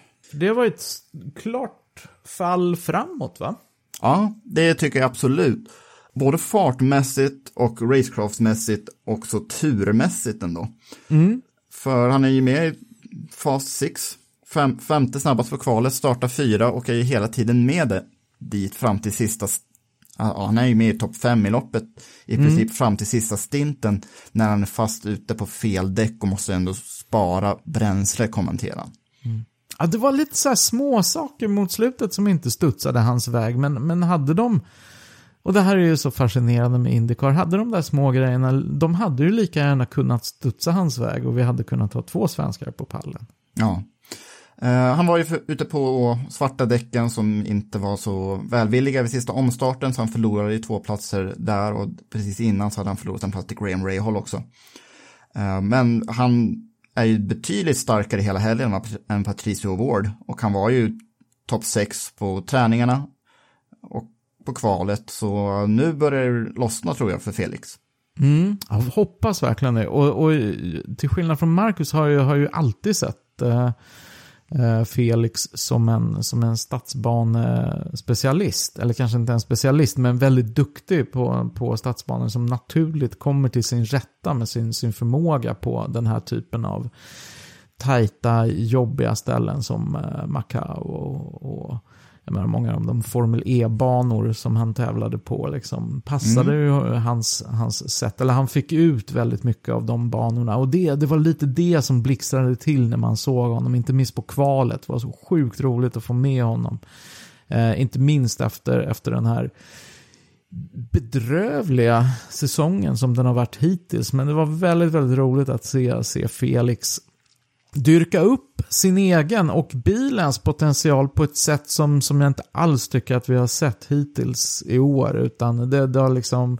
S5: Det var ett klart fall framåt va?
S4: Ja, det tycker jag absolut. Både fartmässigt och racecraftsmässigt och så turmässigt ändå. För han är ju med i Fast 6, fem, femte snabbast för kvalet, startar fyra och är ju hela tiden med det dit fram till sista, st- ja, han är ju med i topp fem i loppet i princip fram till sista stinten när han är fast ute på fel däck och måste ändå spara bränsle, kommenterar han.
S5: Ja, det var lite så här små saker mot slutet som inte studsade hans väg, men, men hade de, och det här är ju så fascinerande med Indycar, hade de där små grejerna, de hade ju lika gärna kunnat studsa hans väg och vi hade kunnat ha två svenskar på pallen.
S4: Ja. Eh, han var ju för, ute på svarta däcken som inte var så välvilliga vid sista omstarten, så han förlorade ju två platser där och precis innan så hade han förlorat en plats till Graham Rahal också. Eh, men han är ju betydligt starkare hela helgen än- Patricio Ward och han var ju topp 6 på träningarna och på kvalet, så nu börjar det lossna tror jag för Felix.
S5: Mm, jag hoppas verkligen det. Och, och till skillnad från Marcus har jag har ju alltid sett eh, Eh, Felix som en, som en stadsbanespecialist. Eller kanske inte en specialist, men väldigt duktig på, på stadsbanor som naturligt kommer till sin rätta med sin, sin förmåga på den här typen av tajta, jobbiga ställen som eh, Macao och, och jag menar, många av de Formel E-banor som han tävlade på liksom, passade ju hans, hans sätt. Eller han fick ut väldigt mycket av de banorna. Och det, det var lite det som blixtrade till när man såg honom. Inte minst på kvalet. Det var så sjukt roligt att få med honom. Eh, inte minst efter, efter den här bedrövliga säsongen som den har varit hittills. Men det var väldigt, väldigt roligt att se, se Felix dyrka upp sin egen och bilens potential på ett sätt som, som jag inte alls tycker att vi har sett hittills i år. Utan det, det har liksom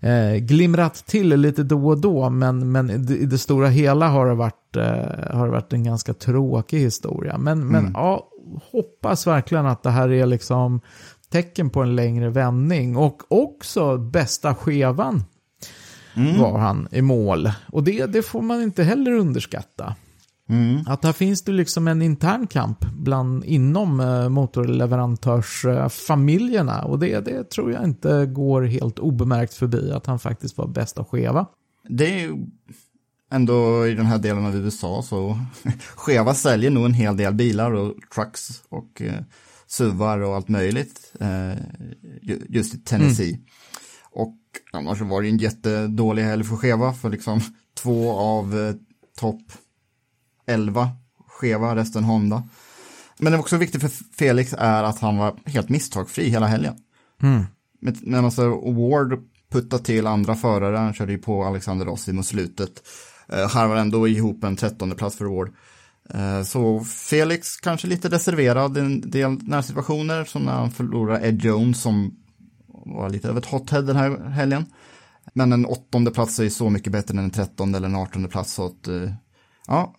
S5: eh, glimrat till lite då och då. Men, men i det, stora hela har det varit, eh, har det varit en ganska tråkig historia. Men, men ja, hoppas verkligen att det här är liksom tecken på en längre vändning. Och också bästa skevan var han i mål. Och det, det får man inte heller underskatta. Att här finns det liksom en intern kamp bland, inom eh, motorleverantörsfamiljerna. Och det, det tror jag inte går helt obemärkt förbi att han faktiskt var bästa skeva.
S4: Det är ju ändå i den här delen av USA så Cheva säljer nog en hel del bilar och trucks och eh, suvar och allt möjligt eh, ju- just i Tennessee. Och annars var det en jättedålig helg för Cheva för liksom två av eh, topp 11 Cheva, resten Honda. Men det var också viktigt för Felix är att han var helt misstagfri hela helgen. Men när man ser Ward putta till andra förare, han körde ju på Alexander Rossi mot slutet. Uh, harvar ändå ihop en trettonde plats för Ward. Eh, så Felix kanske lite reserverad i en del närsituationer, som när han förlorar Ed Jones som var lite av ett hothead den här helgen. Men en åttonde plats är ju så mycket bättre än en trettonde eller en artonde plats. Så att, eh, ja,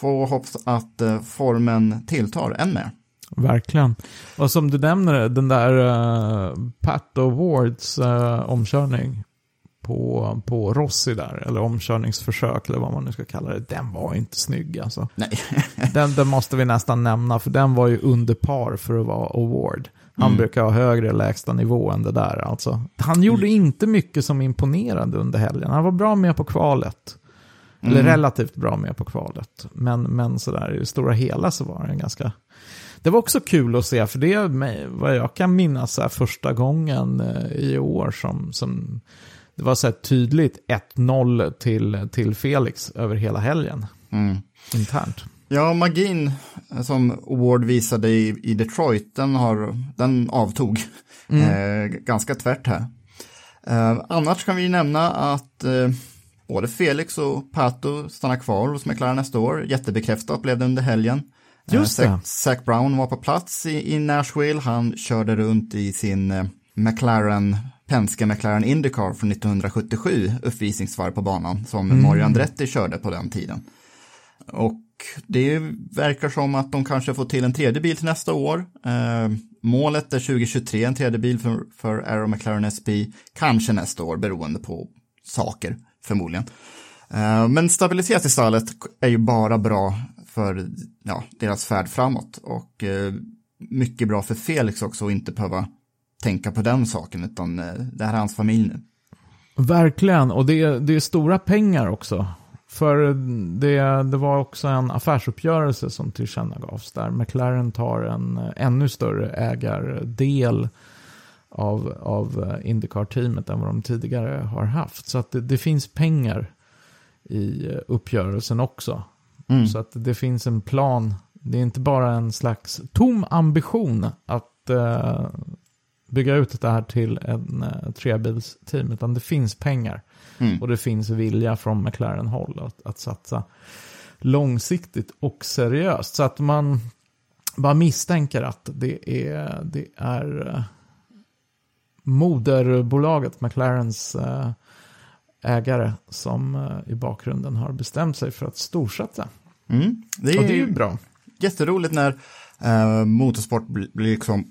S4: får hoppas att eh, formen tilltar än mer.
S5: Verkligen. Och som du nämner, den där uh, Pat Awards uh, omkörning på, på Rossi där, eller omkörningsförsök eller vad man nu ska kalla det, den var inte snygg alltså.
S4: Nej.
S5: Den, den måste vi nästan nämna, för den var ju under par för att vara award. Han
S4: Mm.
S5: brukar ha högre lägsta nivå än det där alltså. Han gjorde inte mycket som imponerade under helgen. Han var bra med på kvalet. Eller
S4: Mm.
S5: relativt bra med på kvalet. Men, men sådär i det stora hela så var den ganska... Det var också kul att se, för det är vad jag kan minnas så första gången eh, i år som, som det var så här tydligt 1-0 till, till Felix över hela helgen.
S4: Mm.
S5: Internt.
S4: Ja, magin som Award visade i, i Detroit, den, har, den avtog eh, ganska tvärt här. Eh, annars kan vi nämna att eh, både Felix och Pato stannar kvar hos McLaren nästa år. Jättebekräftat blev det under helgen.
S5: Just det.
S4: Zach Brown var på plats i, i Nashville. Han körde runt i sin eh, McLaren, Penske McLaren Indycar från 1977, uppvisningsvarv på banan, som Mario Andretti körde på den tiden. Och det verkar som att de kanske får till en tredje bil till nästa år. Eh, målet är 2023, en tredje bil för, för Aero McLaren SP, kanske nästa år beroende på saker förmodligen. Eh, men stabilitet i stallet är ju bara bra för ja, deras färd framåt och eh, mycket bra för Felix också att inte behöva tänka på den saken utan eh, det här är hans familj nu.
S5: Verkligen, och det, är- det är stora pengar också. För det, det var också en affärsuppgörelse som tillkännagavs där McLaren tar en ännu större ägardel av, av eh, Indycar-teamet än vad de tidigare har haft. Så att det, det finns pengar i eh, uppgörelsen också. Så att det finns en plan. Det är inte bara en slags tom ambition att eh, bygga ut det här till en eh, trebilsteam, utan det finns pengar. Och det finns vilja från McLaren-håll att, att satsa långsiktigt och seriöst. Så att man bara misstänker att det är, det är eh, moderbolaget McLarens eh, ägare som eh, i bakgrunden har bestämt sig för att storsatsa.
S4: Mm. Det,
S5: Och det är ju bra.
S4: jätteroligt när eh, motorsport blir, liksom,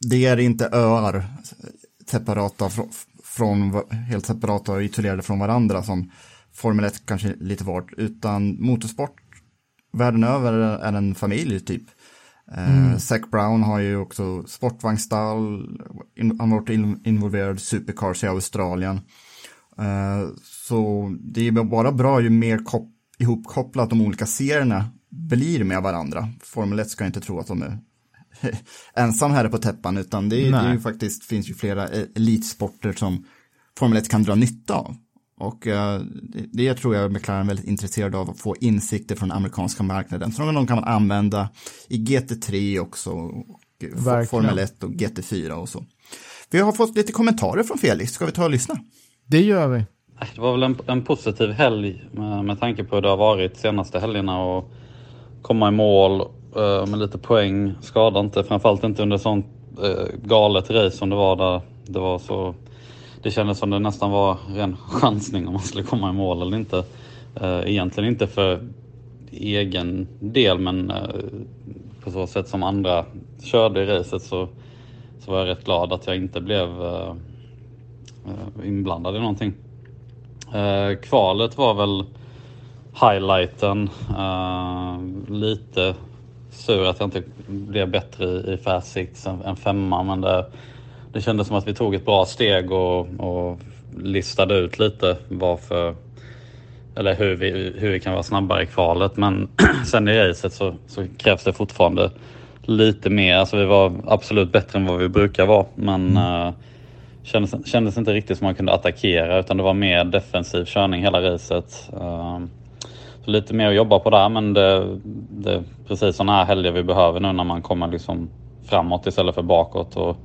S4: det är inte öar separata från, från helt separata och isolerade från varandra som Formel 1 kanske lite vart, utan motorsport världen över är en familj typ. Eh, Zac Brown har ju också sportvagnsstall, in, han har varit in, involverad i supercars i Australien. Eh, så det är bara bra ju mer kop ihopkopplat de olika serierna blir med varandra. Formel 1 ska inte tro att de är ensam här på täppan, utan det, är- det är ju faktiskt, finns ju flera e- elitsporter som Formel 1 kan dra nytta av. Och eh, det, det tror jag McLaren är väldigt intresserad av, att få insikter från den amerikanska marknaden. Som de kan man använda i GT3 också, och
S5: Verkligen.
S4: Formel 1 och GT4 och så. Vi har fått lite kommentarer från Felix, ska vi ta och lyssna?
S5: Det gör vi.
S7: Det var väl en, en positiv helg med, med tanke på hur det har varit senaste helgerna och komma i mål eh, med lite poäng skadar inte. Framförallt inte under sånt eh, galet race som det var där det var så. Det kändes som det nästan var ren chansning om man skulle komma i mål eller inte. Eh, egentligen inte för egen del men eh, på så sätt som andra körde i racet så
S6: så var jag rätt glad att jag inte blev eh, inblandad i någonting. Kvalet var väl highlighten. Lite sur att jag inte blev bättre i, Fast Six än, än femma men det, det kändes som att vi tog ett bra steg och, och listade ut lite varför eller hur vi, hur vi kan vara snabbare i kvalet. Men sen i racet så, så krävs det fortfarande lite mer. Alltså vi var absolut bättre än vad vi brukar vara. Men mm. uh, kändes, kändes inte riktigt som man kunde attackera utan det var mer defensiv körning hela racet. Uh, så lite mer att jobba på där men det, det är precis sådana här helger vi behöver nu när man kommer liksom framåt istället för bakåt. Och,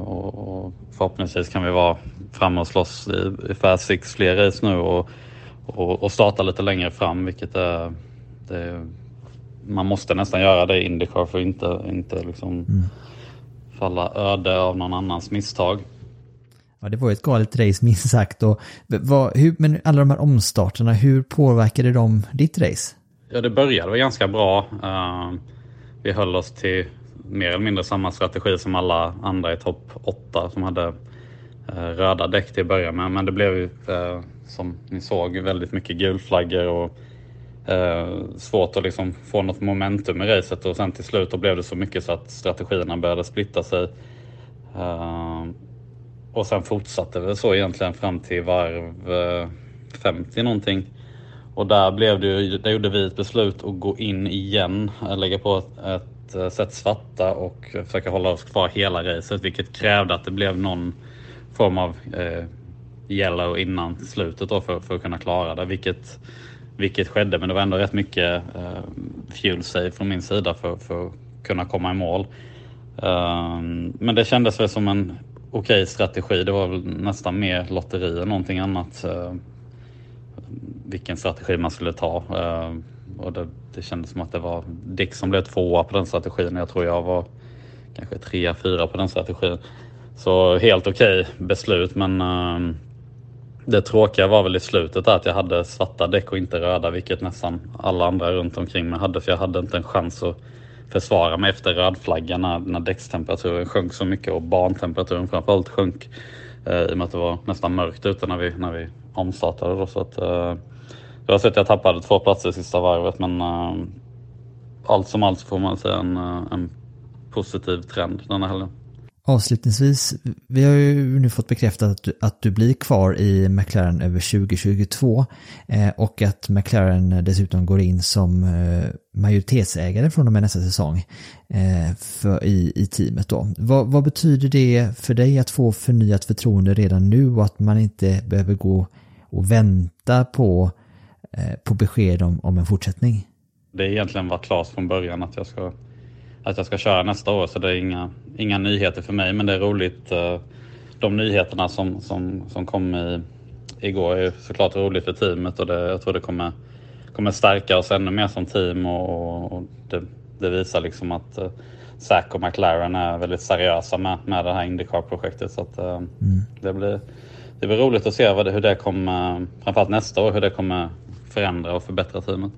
S6: och, och förhoppningsvis kan vi vara framme och slåss i, i Fast Six fler race nu och, och, och starta lite längre fram vilket är, det, man måste nästan göra det i Indycar för att inte, inte liksom mm. falla öde av någon annans misstag.
S8: Ja, det var ju ett galet race minst sagt. Och, vad, hur, men alla de här omstarterna, hur påverkade de ditt race?
S6: Ja, det började väl ganska bra. Uh, vi höll oss till mer eller mindre samma strategi som alla andra i topp 8 som hade eh, röda däck till att börja med. Men det blev ju, eh, som ni såg, väldigt mycket gulflaggor och Eh, svårt att liksom få något momentum i racet och sen till slut då blev det så mycket så att strategierna började splitta sig. Eh, och sen fortsatte det så egentligen fram till varv eh, 50 någonting. Och där blev det ju, där gjorde vi ett beslut att gå in igen, lägga på ett, ett eh, svarta och försöka hålla oss kvar hela racet vilket krävde att det blev någon form av eh, yellow innan slutet då för, för att kunna klara det vilket vilket skedde, men det var ändå rätt mycket eh, fuel save från min sida för, för att kunna komma i mål. Um, men det kändes väl som en okej okay strategi. Det var väl nästan mer lotteri än någonting annat. Uh, vilken strategi man skulle ta. Uh, och det, det kändes som att det var Dick som blev tvåa på den strategin. Jag tror jag var kanske trea, fyra på den strategin. Så helt okej okay beslut men uh, det tråkiga var väl i slutet att jag hade svarta däck och inte röda, vilket nästan alla andra runt omkring mig hade. För jag hade inte en chans att försvara mig efter rödflaggan när, när däckstemperaturen sjönk så mycket och bantemperaturen framförallt sjönk. Eh, I och med att det var nästan mörkt ute när vi, när vi omstartade. Då, så att, eh, jag har sett att jag tappade två platser i sista varvet men eh, allt som allt får man säga en, eh, en positiv trend den här helgen.
S8: Avslutningsvis, vi har ju nu fått bekräftat att du, att du blir kvar i McLaren över 2022 eh, och att McLaren dessutom går in som eh, majoritetsägare från och med nästa säsong eh, för, i, i teamet då. Vad, vad, betyder det för dig att få förnyat förtroende redan nu och att man inte behöver gå och vänta på, eh, på besked om, om en fortsättning?
S6: Det är egentligen varit klart från början att jag ska att jag ska köra nästa år så det är inga, inga nyheter för mig men det är roligt. Eh, de nyheterna som, som, som kom i, igår är såklart roligt för teamet och det, jag tror det kommer, kommer stärka oss ännu mer som team och, och det, det, visar liksom att uh, Zac och McLaren är väldigt seriösa med, med det här Indycar-projektet. Så att, mm. det, blir, det blir roligt att se vad det, hur det kommer, framförallt nästa år, hur det kommer förändra och förbättra teamet.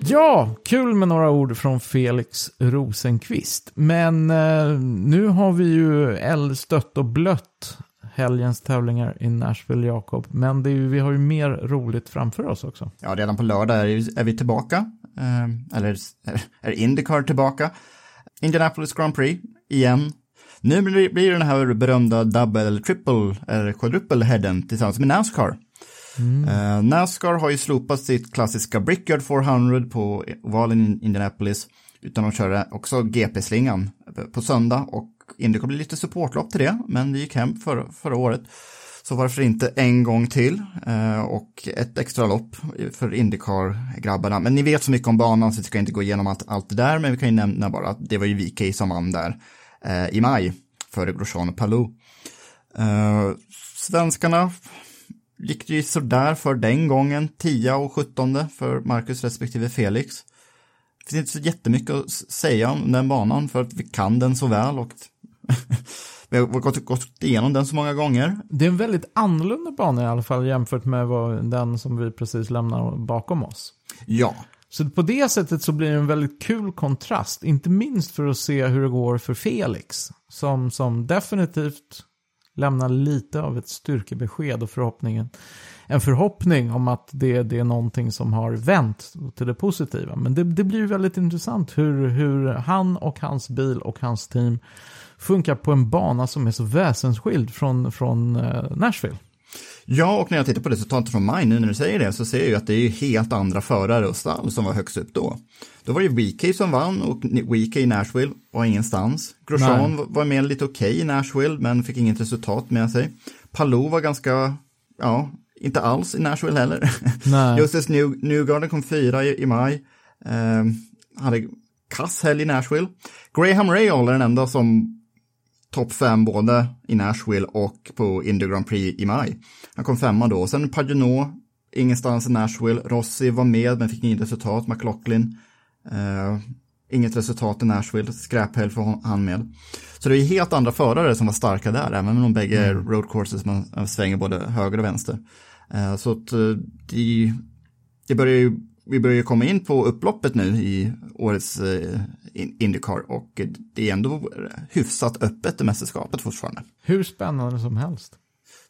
S5: Ja, kul med några ord från Felix Rosenqvist. Men eh, nu har vi ju eldstött och blött helgens tävlingar i Nashville, Jakob. Men det är ju, vi har ju mer roligt framför oss också.
S4: Ja, redan på lördag är, är vi tillbaka. Eh, eller är Indycar tillbaka. Indianapolis Grand Prix igen. Nu blir det den här berömda double eller triple eller quadruple headen tillsammans med Nascar. Mm. Uh, Nascar har ju slopat sitt klassiska Brickyard 400 på ovalen i Indianapolis. Utan de kör också GP-slingan på söndag och Indycar blir lite supportlopp till det, men det gick hem för, förra året. Så varför inte en gång till uh, och ett extra lopp för Indycar-grabbarna. Men ni vet så mycket om banan så vi ska inte gå igenom allt, allt det där, men vi kan ju nämna bara att det var ju VK som vann där i maj före Grosjean och Palou. svenskarna gick det ju sådär för den gången, 10 och 17 för Marcus respektive Felix. Det finns inte så jättemycket att säga om den banan för att vi kan den så väl och vi har gått, gått igenom den så många gånger.
S5: Det är en väldigt annorlunda bana i alla fall jämfört med vad, den som vi precis lämnar bakom oss.
S4: Ja,
S5: så på det sättet så blir det en väldigt kul kontrast, inte minst för att se hur det går för Felix, som, som definitivt lämnar lite av ett styrkebesked och förhoppningen, en förhoppning om att det, det är någonting som har vänt till det positiva. Men det, det blir väldigt intressant hur, hur han och hans bil och hans team funkar på en bana som är så väsensskild från, från eh, Nashville.
S4: Ja, och när jag tittar på resultatet från maj nu när du säger det så ser jag ju att det är helt andra förare och stall som var högst upp då. Då var det VK som vann och VK i Nashville var ingenstans. Grosjean
S5: Nej.
S4: var med lite okej okay i Nashville men fick inget resultat med sig. Palou var ganska, ja, inte alls i Nashville heller.
S5: Nej.
S4: Justus New, Newgarden kom fyra i, i maj. Eh, hade kass helg i Nashville. Graham Rahal är den enda som topp fem både i Nashville och på Indy Grand Prix i maj. Han kom femma då. Sen Paginot, ingenstans i Nashville. Rossi var med men fick inget resultat. McLaughlin, eh, inget resultat i Nashville. Skräphäll för han med. Så det är helt andra förare som var starka där, även om de bägge mm. road courses man svänger både höger och vänster. Eh, så att eh, det, det börjar ju vi börjar komma in på upploppet nu i årets eh, Indycar och det är ändå hyfsat öppet i mästerskapet fortfarande.
S5: Hur spännande som helst.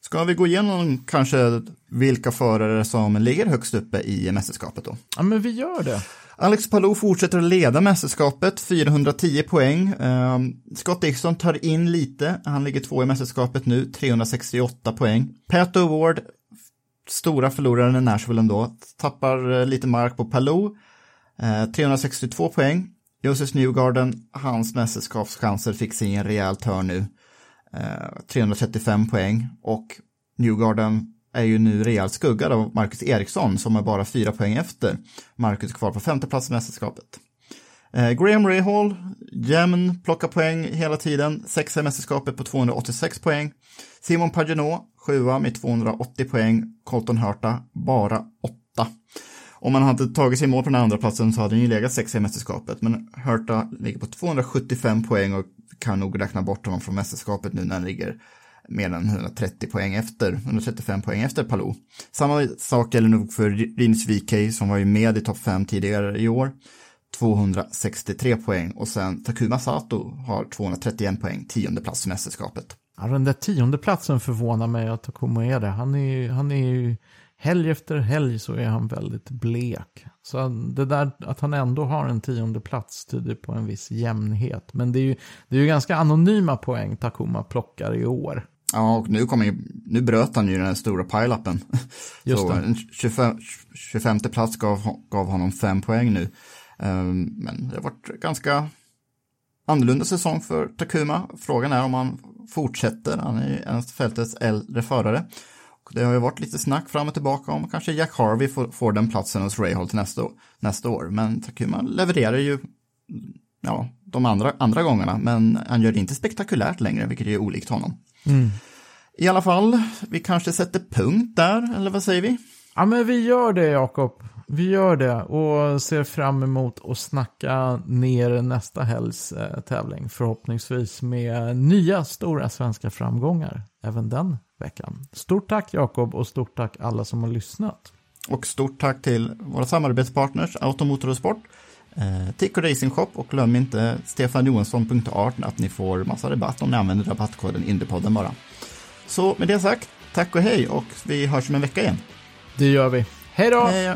S4: Ska vi gå igenom kanske vilka förare som ligger högst uppe i mästerskapet då?
S5: Ja, men vi gör det.
S4: Alex Palou fortsätter att leda mästerskapet, 410 poäng. Um, Scott Dixon tar in lite, han ligger två i mästerskapet nu, 368 poäng. Pat O'Ward stora förloraren i Nashville ändå. Tappar eh, lite mark på Palou. Eh, 362 poäng. Josef Newgarden, hans mästerskapschanser fick sig en rejäl törn nu. Eh, 335 poäng och Newgarden är ju nu rejält skuggad av Marcus Eriksson som är bara fyra poäng efter. Marcus kvar på femte plats i mästerskapet. Eh, Graham Rahal, jämn, plockar poäng hela tiden, sexa i mästerskapet på 286 poäng. Simon Pagenaud, sjua med 280 poäng. Colton Hurta, bara åtta. Om man hade tagit sig i mål på den andra platsen så hade han ju legat sexa i mästerskapet, men Herta ligger på 275 poäng och kan nog räkna bort honom från mästerskapet nu när han ligger mer än 130 poäng efter, 135 poäng efter Palou. Samma sak gäller nog för Rinus VK som var ju med i topp 5 tidigare i år. 263 poäng och sen Takuma Sato har 231 poäng, tionde plats i mästerskapet.
S5: Ja, den där tionde platsen förvånar mig att Takuma är det. Han är, ju, han är ju, helg efter helg så är han väldigt blek. Så det där att han ändå har en tionde plats tyder på en viss jämnhet. Men det är ju, det är ju ganska anonyma poäng Takuma plockar i år.
S4: Ja, och nu, kommer ju, nu bröt han ju den här stora pile-upen.
S5: Just
S4: så
S5: det.
S4: en 25, 25 plats gav, gav honom fem poäng nu. Um, men det har varit ganska annorlunda säsong för Takuma. Frågan är om han fortsätter. Han är en av fältets äldre förare. Det har ju varit lite snack fram och tillbaka om kanske Jack Harvey får, får den platsen hos Rahal till nästa, nästa år. Men Takuma levererar ju ja, de andra, andra gångerna, men han gör det inte spektakulärt längre, vilket är olikt honom.
S5: Mm.
S4: I alla fall, vi kanske sätter punkt där, eller vad säger vi?
S5: Ja, men vi gör det, Jakob. Vi gör det och ser fram emot att snacka ner nästa helgs eh, tävling. Förhoppningsvis med nya stora svenska framgångar även den veckan. Stort tack Jakob och stort tack alla som har lyssnat.
S4: Och stort tack till våra samarbetspartners Automotor och Sport, eh, Tico Racing Shop och glöm inte stefanjohansson.art att ni får massa rabatt om ni använder rabattkoden Indiepodden bara. Så med det sagt, tack och hej och vi hörs om en vecka igen.
S5: Det gör vi. Hej då!
S4: Hej.